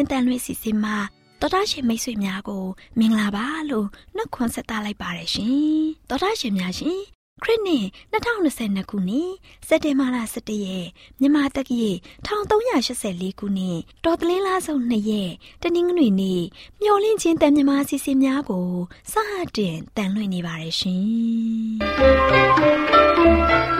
AWR ညှို့လင့်ချင်းတန်လွင့်စီစဉ်မှာတော်တာရှင်မိတ်ဆွေများကို မင်္ဂလာပါလို့နှုတ်ခွန်းဆက်သလိုက်ပါရရှင်တော်တာရှင်များရှင်ခရစ်နှစ်2022ခုနှစ်စက်တင်ဘာလ17ရက်မြန်မာတက္ကရာ1384ခုနှစ်တော်တလင်းလားဆုံး2ရက်တနင်္ဂနွေနေ့မျော်လင့်ခြင်းတန်မြမာစီစဉ်များကိုစတင်တန်လွှင့်နေပါရရှင်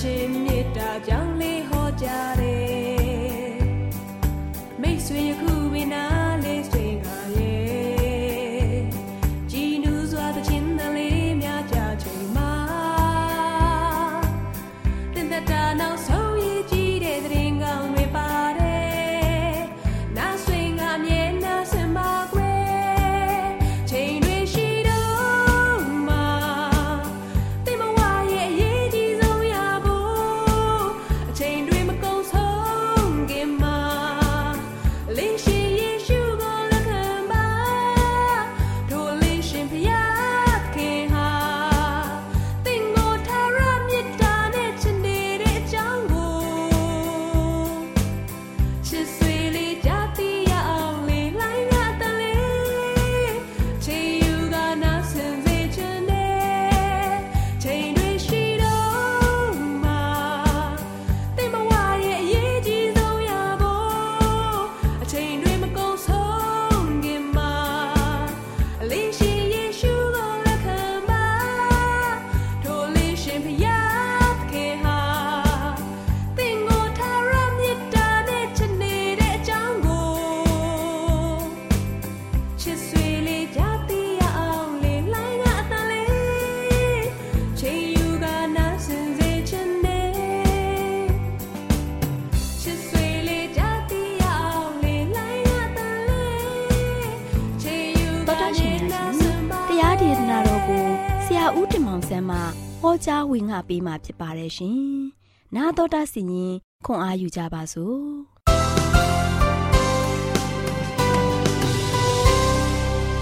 ဟော ကြားဝင်ငါပေးมาဖြစ်ပါတယ်ရှင်။နာတော်တာစီရင်ခွန်အားယူကြပါစို့။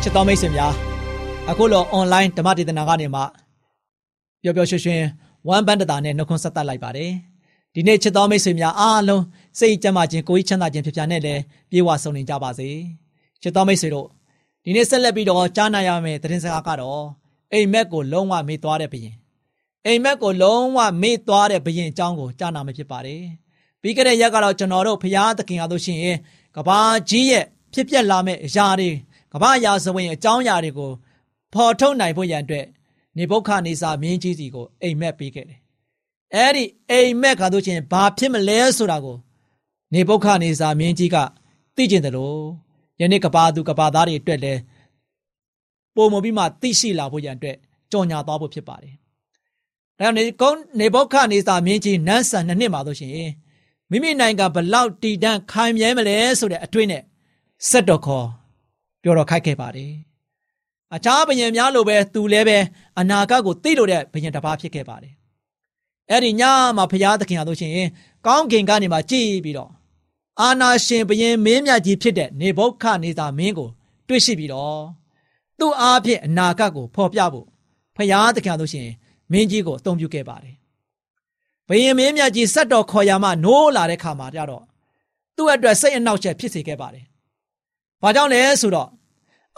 ချစ်တော်မိတ်ဆွေများအခုလော online ဓမ္မဒေသနာကနေမှပျော်ပျော်ရွှင်ရွှင်ဝမ်းပန်းတတာနဲ့နှုတ်ခွန်းဆက်သလိုက်ပါတယ်ဒီနေ့ချစ်တော်မိတ်ဆွေများအားလုံးစိတ်ကြမ်းမှခြင်းကိုယ်ချမ်းသာခြင်းဖြစ်ပြနဲ့လည်းပြေဝဆုံနေကြပါစေချစ်တော်မိတ်ဆွေတို့ဒီနေ့ဆက်လက်ပြီးတော့ကြားနာရမယ့်သတင်းစကားကတော့အိမ်မက်ကိုလုံးဝမေ့သွားတဲ့ဘုရင် အိမ်မက်ကိုလုံးဝမေ့သွားတဲ့ဘုရင်အကြောင်းကိုကြားနာမှာဖြစ်ပါတယ်ပြီးခဲ့တဲ့ရက်ကတော့ကျွန်တော်တို့ဖရာသခင်အားလို့ရှိရင်ကဘာကြီးရဲ့ဖြစ်ပျက်လာမယ့်အရာတွေကဘာရာဇဝင်အကြောင်းအရာတွေကိုဖော်ထုတ်နိုင်ဖို့ရန်အတွက်နေဘုခနေစာမင်းကြီးစီကိုအိမ်မက်ပေးခဲ့တယ်။အဲ့ဒီအိမ်မက်ခါတို့ချင်းဘာဖြစ်မလဲဆိုတာကိုနေဘုခနေစာမင်းကြီးကသိကျင်တယ်လို့ယနေ့ကဘာသူကဘာသားတွေအတွက်လည်းပုံမပြီးမှသိရှိလာဖို့ရန်အတွက်ကြော်ညာသွားဖို့ဖြစ်ပါတယ်။ ဒါကြောင့်နေကုန်းနေဘုခနေစာမင်းကြီးနန်းဆန်နှစ်နှစ်မှာတို့ရှင်မိမိနိုင်ငံဘလောက်တည်တံ့ခိုင်မြဲမလဲဆိုတဲ့အတွေ့နဲ့ဆက်တော်ခေါ်ပြောတော့ခိုက်ခဲ့ပါတယ်။အခြားဘယင်များလိုပဲသူလည်းပဲအနာဂတ်ကိုသိလို့တဲ့ဘယင်တစ်ပါးဖြစ်ခဲ့ပါတယ်။အဲ့ဒီညမှာဘုရားသခင်အားလို့ရှိရင်ကောင်းကင်ကနေမှကြည်ပြီးတော့အာနာရှင်ဘယင်မင်းမြတ်ကြီးဖြစ်တဲ့နေဘုခနေသာမင်းကို တွေ့ရှိပြီးတော့သူ့အားဖြင့်အနာဂတ်ကိုဖော်ပြဖို့ဘုရားသခင်အားလို့ရှိရင် မင်းကြီးကိုအသုံးပြုခဲ့ပါတယ်။ဘယင်မင်းမြတ်ကြီးဆက်တော်ခေါ်ရမှနိုးလာတဲ့ခါမှာကြတော့သူ့အတွက်စိတ်အနှောက်အယှက်ဖြစ်စေခဲ့ပါတယ်။ဘာကြောင့်လဲဆိုတော့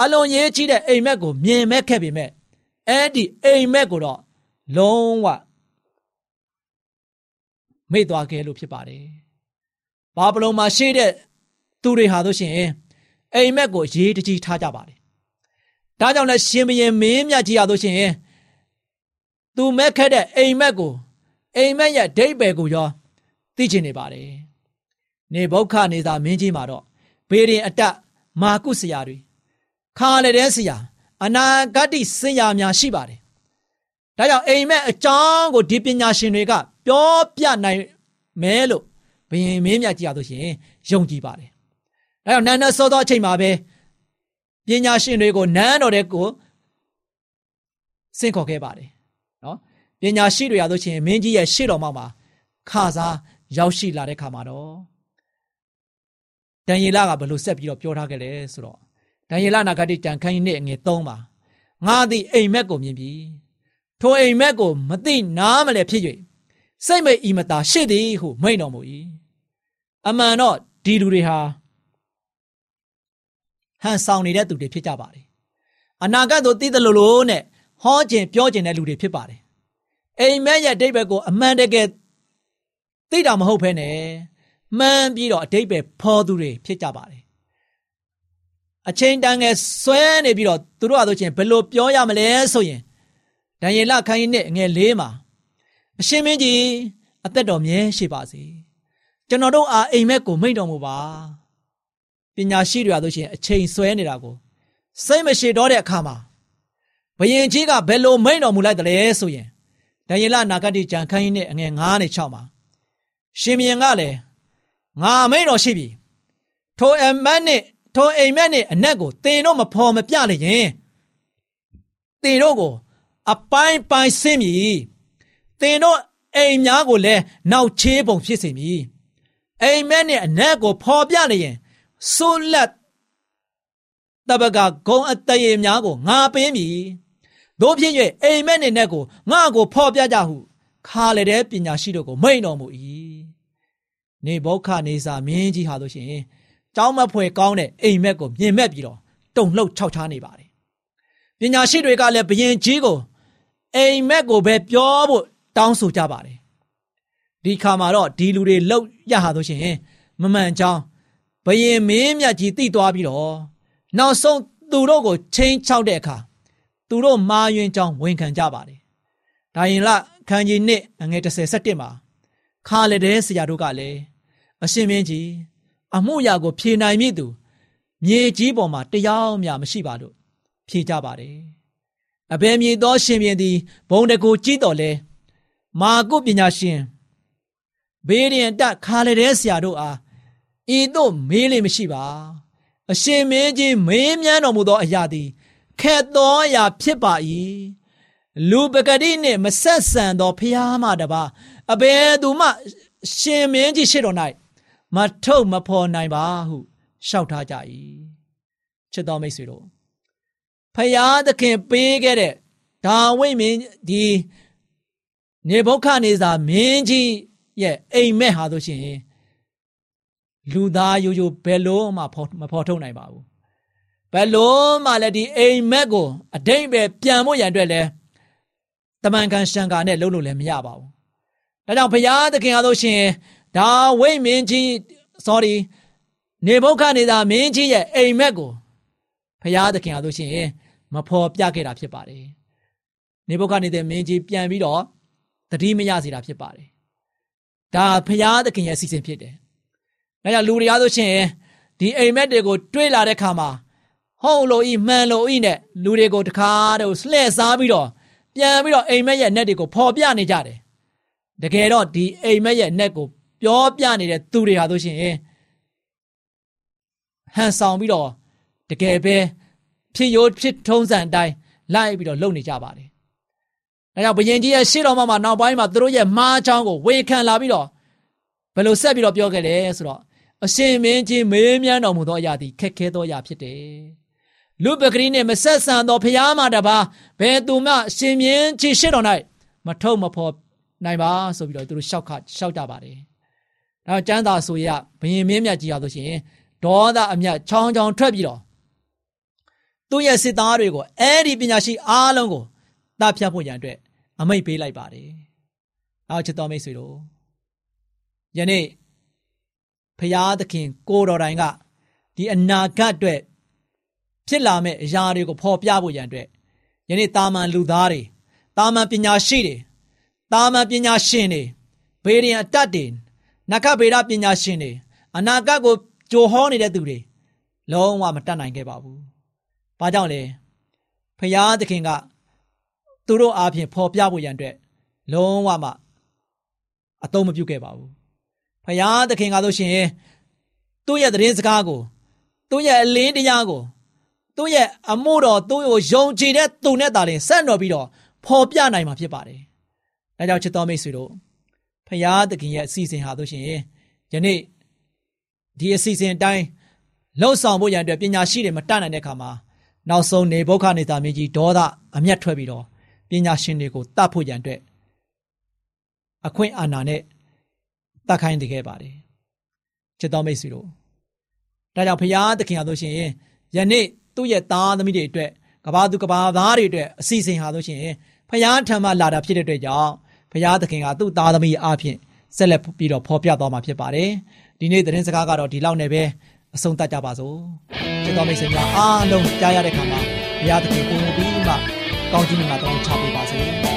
အလွန်ရေးကြီးတဲ့အိမ်မက်ကိုမြင်မဲ့ခဲ့ပေမဲ့အဲ့ဒီအိမ်မက်ကိုတော့လုံးဝမေ့သွားခဲ့လို့ဖြစ်ပါတယ်။ဘာဘလုံမှာရှိတဲ့သူတွေဟာဆိုရှင်အိမ်မက်ကိုရေးတကြီးထားကြပါတယ်။ဒါကြောင့်လည်းရှင်ဘရင်မင်းမြတ်ကြီးဟာဆိုရှင် သူမက်ခဲ့တဲ့အိမ်မက်ကိုအိမ်မက်ရဲ့ဒိတ်ပယ်ကိုရောသိချင်နေပါတယ်။နေဘုခနေသာမင်းကြီးမှာတော့ဘေးရင်အတက်မာကုဆရာတွေခါလည်းတဲ့ဆရာအနာဂတ်ဆရာများရှိပါတယ်။ဒါကြောင့်အိမ်မက်အကြောင်းကိုဒီပညာရှင်တွေကပြောပြနိုင်မဲလို့ဘယင်မင်းမြတ်ကြည့်ရလို့ရှိရင်ယုံကြည်ပါတယ်။ဒါကြောင့်နန်းနဲ့စောသောအချိန်မှာပဲပညာရှင်တွေကိုနန်းတော်တဲ့ကိုစင့်ခေါ်ခဲ့ပါတယ်။နော် ပညာရှိတွေရလို့ရှိရင်မင်းကြီးရဲ့ရှေ့တော်မှာခါစားရောက်ရှိလာတဲ့ခါမှာတော့ဒံယေလကဘလို့ဆက်ပြီးတော့ပြောထားခဲ့လဲဆိုတော့ဒံယေလနာဂတိတန်ခိုင်းနဲ့ငွေ3ပါငါသည်အိမ်မက်ကိုမြင်ပြီထိုအိမ်မက်ကိုမသိနားမလဲဖြစ်၍စိတ်မိတ်ဤမသာရှိသည်ဟုမိန့်တော်မူ၏အမှန်တော့ဒီလူတွေဟာဟန်ဆောင်နေတဲ့သူတွေဖြစ်ကြပါတယ်အနာဂတ်သို့သိသလိုလိုနဲ့ဟောခြင်းပြောခြင်းတဲ့လူတွေဖြစ်ပါတယ် အိမ်မက်ရဲ့အတိတ်ဘက်ကိုအမှန်တကယ်သိတာမဟုတ်ဘဲနဲ့မှန်ပြီးတော့အတိတ်ပဲဖော်သူတွေဖြစ်ကြပါတယ်အချိန်တန်ငယ်ဆွဲနေပြီးတော့သူတို့အဆိုချင်းဘယ်လိုပြောရမလဲဆိုရင်ဒံယေလခိုင်းနဲ့ငယ်လေးမှာအရှင်မင်းကြီးအသက်တော်မြဲရှိပါစေကျွန်တော်တို့အားအိမ်မက်ကိုမိန့်တော်မူပါပညာရှိတွေအဆိုချင်းအချိန်ဆွဲနေတာကိုစိတ်မရှိတော့တဲ့အခါမှာဘယင်ကြီးကဘယ်လိုမိန့်တော်မူလိုက်တယ်လဲဆိုရင် ဒံယေလနာဂတိကြံခိုင်းနဲ့အငယ်9နဲ့6မှာရှင်မြင်ကလည်းငါမိန်တော်ရှိပြီထိုအမတ်နဲ့ထိုအိမ်မက်နဲ့အနက်ကိုတင်တော့မဖော်မပြလိုက်ရင်တင်တော့ကို အပိုင်းပိုင်းဆင်းမြည်တင်တော့အိမ်များကိုလည်းနောက်ချေးပုံဖြစ်စေမည်အိမ်မက်နဲ့အနက်ကိုဖော်ပြလိုက်ရင်ဆိုးလက်တပကဂုံအတရေများကိုငါပေးမည် တို့ဖြစ်၍အိမ်မက်နဲ့နက်ကိုငါကိုဖော်ပြကြဟုခါလေတဲ့ပညာရှိတို့ကိုမိန်တော်မူ၏နေဘုခနေစာမင်းကြီးဟာလို့ရှိရင်ကြောင်းမဖွယ်ကောင်းတဲ့အိမ်မက်ကိုမြင်မဲ့ပြီးတော့တုံလှုပ်ခြောက်ခြားနေပါတယ်ပညာရှိတွေကလည်းဘယင်ကြီးကိုအိမ်မက်ကိုပဲပြောဖို့တောင်းဆိုကြပါတယ်ဒီခါမှာတော့ဒီလူတွေလှုပ်ရဟာလို့ရှိရင်မမှန်ကြောင်းဘယင်မင်းမြတ်ကြီးတိသွားပြီးတော့နောက်ဆုံးသူတို့ကိုချင်းချောက်တဲ့အခါ သူတို့မာယွင်ကြောင်းဝန်ခံကြပါတယ်ဒါရင်လခန်းကြီးနှစ်ငွေ37မှာခါလက်တဲ့ဆရာတို့ကလည်းအရှင်မင်းကြီးအမှုရာကိုဖြေနိုင်မည်သူမြေကြီးပေါ်မှာတရားမျှမရှိပါလို့ဖြေကြပါတယ်အဘယ်မြေသောရှင်ပြန်သည်ဘုံတကူကြီးတော်လဲမာကုပညာရှင်ဘေးရင်တက်ခါလက်တဲ့ဆရာတို့အားဤသို့မေးလိမရှိပါ အရှင်မင်းကြီးမေးမြန်းတော်မူသောအရာသည် ခက်သောအရာဖြစ်ပါ၏လူပကတိနှင့်မဆက်ဆံသောဖျားမှတပါအဘယ်သူမှ ရှင်မင်းကြီးရှိတော်၌မထုတ်မဖော်နိုင်ပါဟုရှောက်ထားကြ၏ချစ်တော်မိတ်ဆွေတို့ဖယားသခင်ပေးခဲ့တဲ့ဒါဝိမင်းဒီနေဘုခနေစာမင်းကြီးရဲ့အိမ်မက်ဟာဆိုရှင်လူသားရိုးရိုးဘယ်လို့မှမဖော်ထုတ်နိုင်ပါဘူး ဘယ်လို့မှလည်းဒီအိမ်မက်ကိုအတိတ်ပဲပြန်ဖို့ရန်အတွက်လဲတမန်ကန်ရှန်ကာနဲ့လုံးလို့လည်းမရပါဘူးဒါကြောင့်ဘုရားသခင်အားလို့ရှင်ဒါဝိမင်းကြီး sorry နေဘုခနေတာမင်းကြီးရဲ့အိမ်မက်ကိုဘုရားသခင်အားလို့ရှင်မဖော်ပြခဲ့တာဖြစ်ပါတယ်နေဘုခနေတဲ့မင်းကြီးပြန်ပြီးတော့တတိမရစေတာဖြစ်ပါတယ်ဒါဘုရားသခင်ရဲ့အစီအစဉ်ဖြစ်တယ်ဒါကြောင့်လူတွေအားလို့ရှင်ဒီအိမ်မက်တွေကိုတွေးလာတဲ့ခါမှာ ဟုတ်လို့ဤမှန်လို့ဤနဲ့လူတွေကိုတခါတော့လှည့်စားပြီးတော့ပြန်ပြီးတော့အိမ်မက်ရဲ့ net တွေကိုဖော်ပြနေကြတယ်တကယ်တော့ဒီအိမ်မက်ရဲ့ net ကိုပြောပြနေတဲ့သူတွေဟာဆိုရှင်ဟန်ဆောင်ပြီးတော့တကယ်ပဲဖြစ်ရိုးဖြစ်ထုံးစံအတိုင်းလိုက်ပြီးတော့လုပ်နေကြပါတယ်။ဒါကြောင့်ဘုရင်ကြီးရဲ့ရှေ့တော်မှာနောက်ပိုင်းမှာသူတို့ရဲ့မှားချောင်းကိုဝန်ခံလာပြီးတော့ဘယ်လိုဆက်ပြီးတော့ပြောခဲ့လဲဆိုတော့အရှင်မင်းကြီးမေးမြန်းတော်မူသောအရာသည်ခက်ခဲသောအရာဖြစ်တယ်။ လူပကတိနှင့်မဆက်ဆံသောဖျားမှတပါဘယ်သူမှအရှင်မင်းကြီးရှေ့တော်၌မထုတ်မဖော်နိုင်ပါဆိုပြီးတော့သူတို့ရှောက်ခရှောက်ကြပါတယ်။အဲတော့ကျမ်းသာဆိုရဘယင်မင်းမြတ်ကြီးရဆိုရှင်ဒေါသအမျက်ချောင်းချောင်းထွက်ပြီးတော့သူ့ရဲ့စစ်သားတွေကိုအဲ့ဒီပညာရှိအားလုံးကိုတပ်ဖြတ်ဖို့ရန်အတွက်အမိတ်ပေးလိုက်ပါတယ်။အောက်ချစ်တော်မိတ်ဆွေတို့ယနေ့ဖရာသခင်ကိုတော်တိုင်ကဒီအနာဂတ်အတွက် ဖြစ်လာမယ့်အရာတွေကိုဖော်ပြဖို့ရန်အတွက်ယနေ့တာမန်လူသားတွေတာမန်ပညာရှိတွေတာမန်ပညာရှင်တွေဘေးရင်အတတ်တွေနဂဗေဒပညာရှင်တွေအနာဂတ်ကိုကြိုဟောနေတဲ့သူတွေလုံးဝမတတ်နိုင်ခဲ့ပါဘူး။ဘာကြောင့်လဲဖရာသခင်ကသူတို့အားဖြင့်ဖော်ပြဖို့ရန်အတွက်လုံးဝမှအသုံးမပြုခဲ့ပါဘူး။ဖရာသခင်ကဆိုရှင်သူ့ရဲ့သတင်းစကားကိုသူ့ရဲ့အလင်းတရားကို သူ့ရဲ့အမှုတော်သူ့ကိုယုံကြည်တဲ့သူနဲ့တာလင်ဆက်တော်ပြီးတော့ဖော်ပြနိုင်မှာဖြစ်ပါတယ်။ဒါကြောင့်ချစ်တော်မိတ်ဆွေတို့ဖရာသခင်ရဲ့အစီအစဉ်ဟာဆိုရှင်ယနေ့ဒီအစီအစဉ်အတိုင်းလှုပ်ဆောင်ဖို့ရန်အတွက်ပညာရှိတွေမတတ်နိုင်တဲ့အခါမှာနောက်ဆုံးနေဘုခနေတာမင်းကြီးဒေါသအမျက်ထွက်ပြီးတော့ပညာရှင်တွေကိုတတ်ဖို့ရန်အတွက်အခွင့်အာဏာနဲ့တတ်ခိုင်းတခဲ့ပါတယ်ချစ်တော်မိတ်ဆွေတို့ဒါကြောင့်ဖရာသခင်ဟာဆိုရှင်ယနေ့ သူ့ရဲ့သားသမီးတွေအတွက်ကဘာသူကဘာသားတွေအတွက်အစီအစဉ်ဟာဆိုရှင်ဖရာထံမှလာတာဖြစ်တဲ့အတွက်ကြောင့်ဖရာသခင်ကသူ့သားသမီးအားဖြင့်ဆက်လက်ပြီးတော့ဖော်ပြသွားမှာဖြစ်ပါတယ်ဒီနေ့သတင်းစကားကတော့ဒီလောက်နဲ့ပဲအဆုံးသတ်ကြပါစို့ကျေးဇူးမိတ်ဆွေများအားလုံးကြားရတဲ့ခါမှာဘုရားသခင်ကိုယ်ပြီးမှကောင်းချီးမင်္ဂလာတောင်းချပေးပါစေ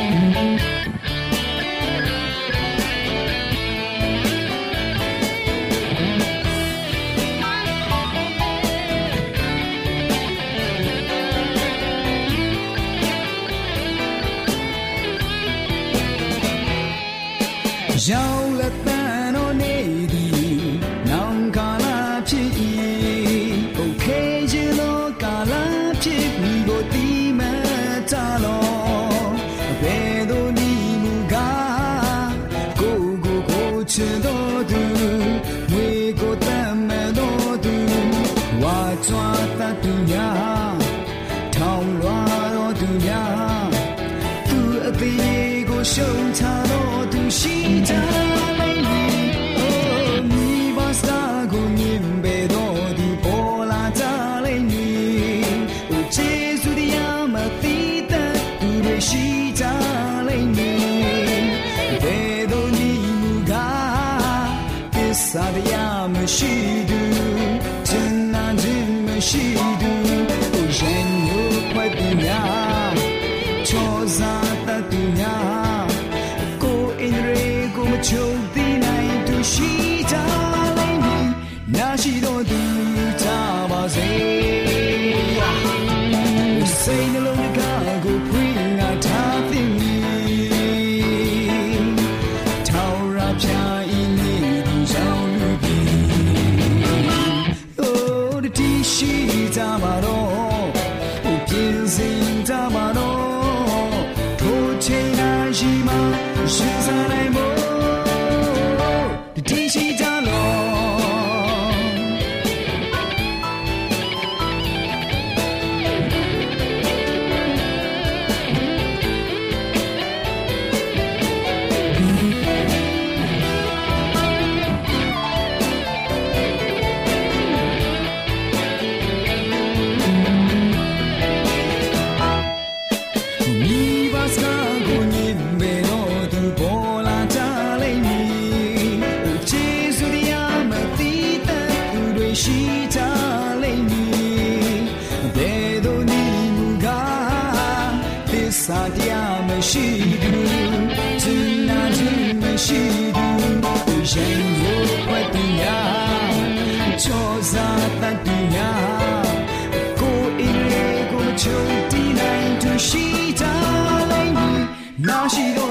ည်နာ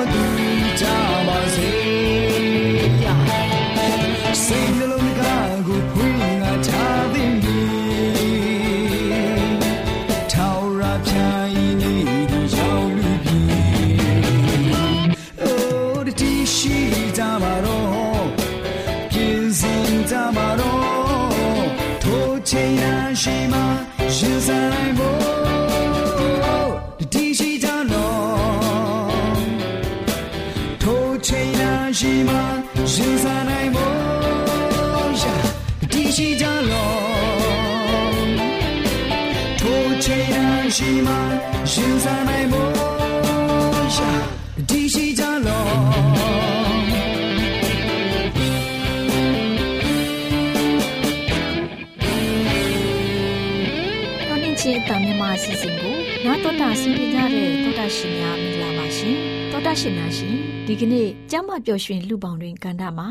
ချင်းအတန်မြန်မာအစီအစဉ်ကိုနားတော်တာဆင်ပြကြတဲ့တော်တာရှင်များမင်္ဂလာပါရှင်တော်တာရှင်များရှင်ဒီကနေ့ကျမ်းမာပျော်ရွှင်လူပေါင်းတွင်ကန္တာမှာ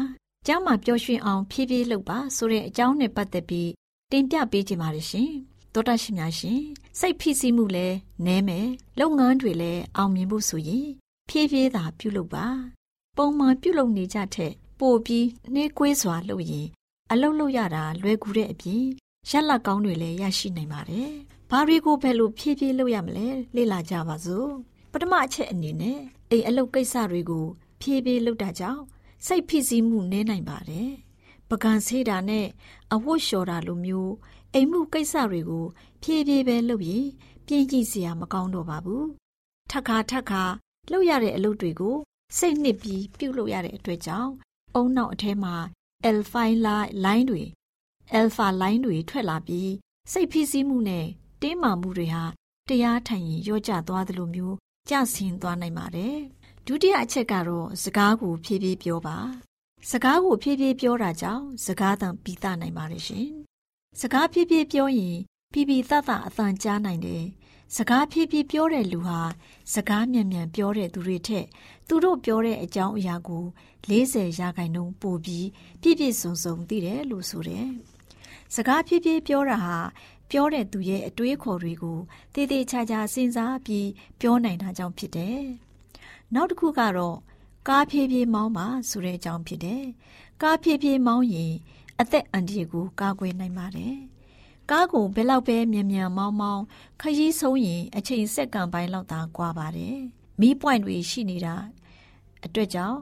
ကျမ်းမာပျော်ရွှင်အောင်ဖြည်းဖြည်းလုပ်ပါဆိုတဲ့အကြောင်းနဲ့ပတ်သက်ပြီးတင်ပြပေးချင်ပါတယ်ရှင်တော်တာရှင်များရှင်စိတ်ဖိစီးမှုလည်းနည်းမယ်လုပ်ငန်းတွေလည်းအောင်မြင်ဖို့ဆိုရင်ဖြည်းဖြည်းသာပြုလုပ်ပါပုံမှန်ပြုလုပ်နေကြတဲ့ပို့ပြီးနှေးကွေးစွာလုပ်ရင်အလုပ်လုပ်ရတာလွယ်ကူတဲ့အပြင်ရလတ်ကောင်းတွေလည်းရရှိနိုင်ပါတယ်။ ဘာတွေကိုဘယ်လိုဖြည်းဖြည်းလုပ်ရမလဲလေ့လာကြပါစို့။ပထမအချက်အနေနဲ့အိမ်အလုပ်ကိစ္စတွေကို ဖြည်းဖြည်းလုပ်တာကြောင့်စိတ်ဖိစီးမှုနည်းနိုင်ပါတယ်။ပကံဆေးတာနဲ့အဝတ်လျှော်တာလိုမျိုးအိမ်မှုကိစ္စတွေကို ဖြည်းဖြည်းပဲလုပ်ရင်ပြင်းကြည့်စရာမကောင်းတော့ပါဘူး။ထပ်ခါထပ်ခါလုပ်ရတဲ့အလုပ်တွေကိုစိတ်နှစ်ပြီးပြုတ်လုပ်ရတဲ့အတွက်ကြောင့်အုံနောက်အထဲမှာ L5 လိုင်းတွေ alpha line တွေထွက်လာပြီးစိတ်ဖိစီးမှုနဲ့ တင်းမာမှုတွေဟာတရားထိုင်ရင်ရော့ကျသွားသလိုမျိုးကျဆင်းသွားနိုင်ပါတယ်။ဒုတိယအချက်ကတော့စကားကိုဖြည်းဖြည်းပြောပါ။စကားကိုဖြည်းဖြည်းပြောတာကြောင့်စကားသံပြီးသားနိုင်ပါတယ်ရှင်။စကားဖြည်းဖြည်းပြောရင်ပြီးပြီးသသအသံကြားနိုင်တယ်။စကားဖြည်းဖြည်းပြောတဲ့လူဟာစကားမြန်မြန်ပြောတဲ့သူတွေထက်သူတို့ပြောတဲ့အကြောင်းအရာကို40ရာခိုင်နှုန်းပိုပြီးပြည့်ပြည့်စုံစုံသိတယ်လို့ဆိုတယ်။စကားဖြည်းဖြည်းပြောတာဟာ ပြောတဲ့သူရဲ့အတွေးခေါ်တွေကိုတည်တည်ချာချာစဉ်းစားပြီးပြောနိုင်တာကြောင့်ဖြစ်တယ်။နောက်တစ်ခုကတော့ကားဖြည်းဖြည်းမောင်းပါဆိုတဲ့အကြောင်းဖြစ်တယ်။ကားဖြည်းဖြည်းမောင်းရင်အသက်အန္တရာယ်ကိုကာကွယ်နိုင်ပါတယ်။ကားကိုဘယ်လောက်ပဲမြန်မြန်မောင်းမောင်းခရီးဆုံးရင်အချိန်စက္ကန့်ပိုင်းလောက်သာကွာပါတယ်။မီးပွိုင်တွေရှိနေတာအတွက်ကြောင့်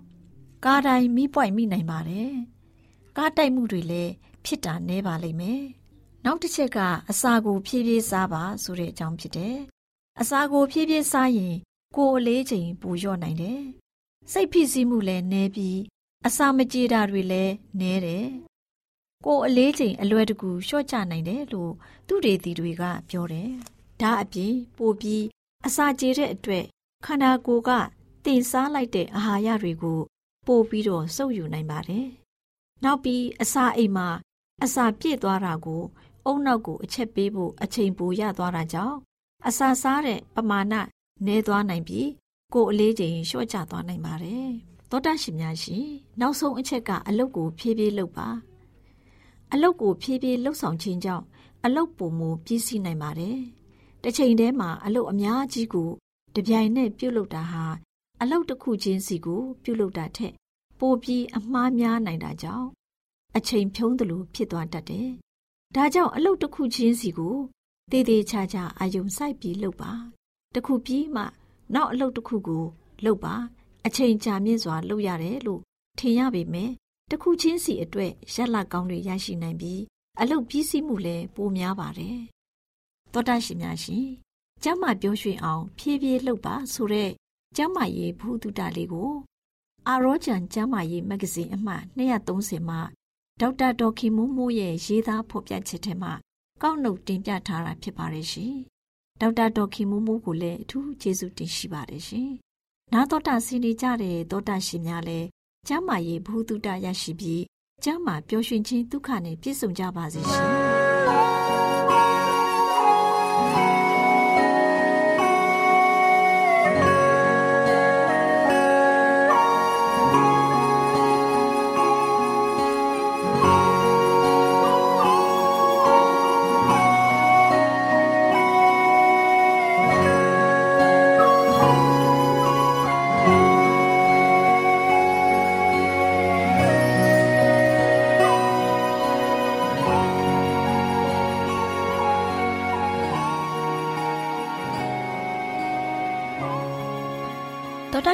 ကားတိုင်းမီးပွိုင်မိနိုင်ပါတယ်။ကားတိုက်မှုတွေလည်းဖြစ်တာနည်းပါလိမ့်မယ်။ နောက်တစ်ချက်ကအစာကိုဖြည်းဖြည်းစားပါဆိုတဲ့အကြောင်းဖြစ်တယ်။အစာကိုဖြည်းဖြည်းစားရင် ကိုယ်အလေးချိန်ပိုလျော့နိုင်တယ်။စိတ်ဖိစီးမှုလည်းနည်းပြီးအစာမကြေတာတွေလည်းနည်းတယ်။ကိုယ်အလေးချိန်အလွယ်တကူလျှော့ချနိုင်တယ်လို့သူတေသီတွေကပြောတယ်။ဒါအပြင်ပိုပြီးအစာကြေတဲ့အတွက်ခန္ဓာကိုယ်ကတင်စားလိုက်တဲ့အာဟာရတွေကိုပို့ပြီးတော့စုပ်ယူနိုင်ပါတယ်။နောက်ပြီးအစာအိမ်မှာအစာပြည့်သွားတာကို အုံနောက်ကိုအချက်ပေးဖို့အချိန်ပိုရသွားတာကြောင့်အစာစားတဲ့ပမာဏနည်းသွားနိုင်ပြီးကိုယ်အလေးချိန်လျှော့ကျသွားနိုင်ပါတယ်။သောတာရှင်များရှင်နောက်ဆုံးအချက်ကအလုတ်ကိုဖြည်းဖြည်းလုပ်ပါ။အလုတ်ကိုဖြည်းဖြည်းလှုပ်ဆောင်ခြင်းကြောင့်အလုတ်ပုံမူပြည့်စည်နိုင်ပါတယ်။တစ်ချိန်တည်းမှာအလုတ်အများကြီးကိုတပြိုင်နက်ပြုတ်လုပ်တာဟာအလုတ်တစ်ခုချင်းစီကိုပြုတ်လုပ်တာထက်ပိုပြီးအမှားများနိုင်တာကြောင့်အချိန်ဖြုံးသလိုဖြစ်သွားတတ်တယ်။ ဒါကြောင့်အလုတ်တစ်ခုချင်းစီကိုတည်တည်ချာချာအာယုံစိုက်ပြီးလုပ်ပါ။တစ်ခုပြီးမှ နောက်အလုတ်တစ်ခုကိုလုပ်ပါအချိန်ကြာမြင့်စွာလုပ်ရတယ်လို့ထင်ရပေမဲ့တစ်ခုချင်းစီအတွက်ရက်လက်ကောင်းတွေရရှိနိုင်ပြီးအလုတ်ပြီးစီးမှုလည်းပိုများပါတယ်။သောတာရှင်များရှင်ကျမ်းမာပြောရွှင်အောင် ဖြည်းဖြည်းလှုပ်ပါဆိုတဲ့ကျမ်းမာရေးဘုဒ္ဓတာလေးကို အာရောကျန်ကျမ်းမာရေးမဂ္ဂဇင်းအမှတ်230မှာ ဒေါက်တာဒေါ်ခင်မိုးမိုးရဲ့ရေးသားဖော်ပြချက်ထဲမှာကောက်နှုတ်တင်ပြထားတာဖြစ်ပါတယ်ရှင်။ဒေါက်တာဒေါ်ခင်မိုးမိုးကိုလည်းအထူးကျေးဇူးတင်ရှိပါတယ်ရှင်။နာတော်တာစီနေကြတဲ့သောတာရှင်များလည်းကျမ်းမာရေးဘုဒ္ဓတာရရှိပြီးကျမ်းမာပျော်ရွှင်ခြင်းဒုက္ခနဲ့ပြည့်စုံကြပါစေရှင်။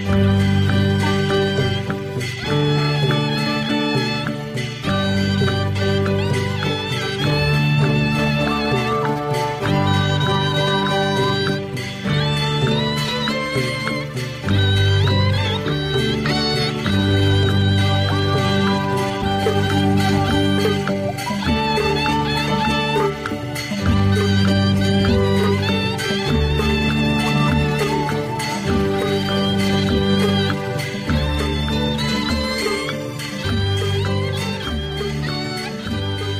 Thank you.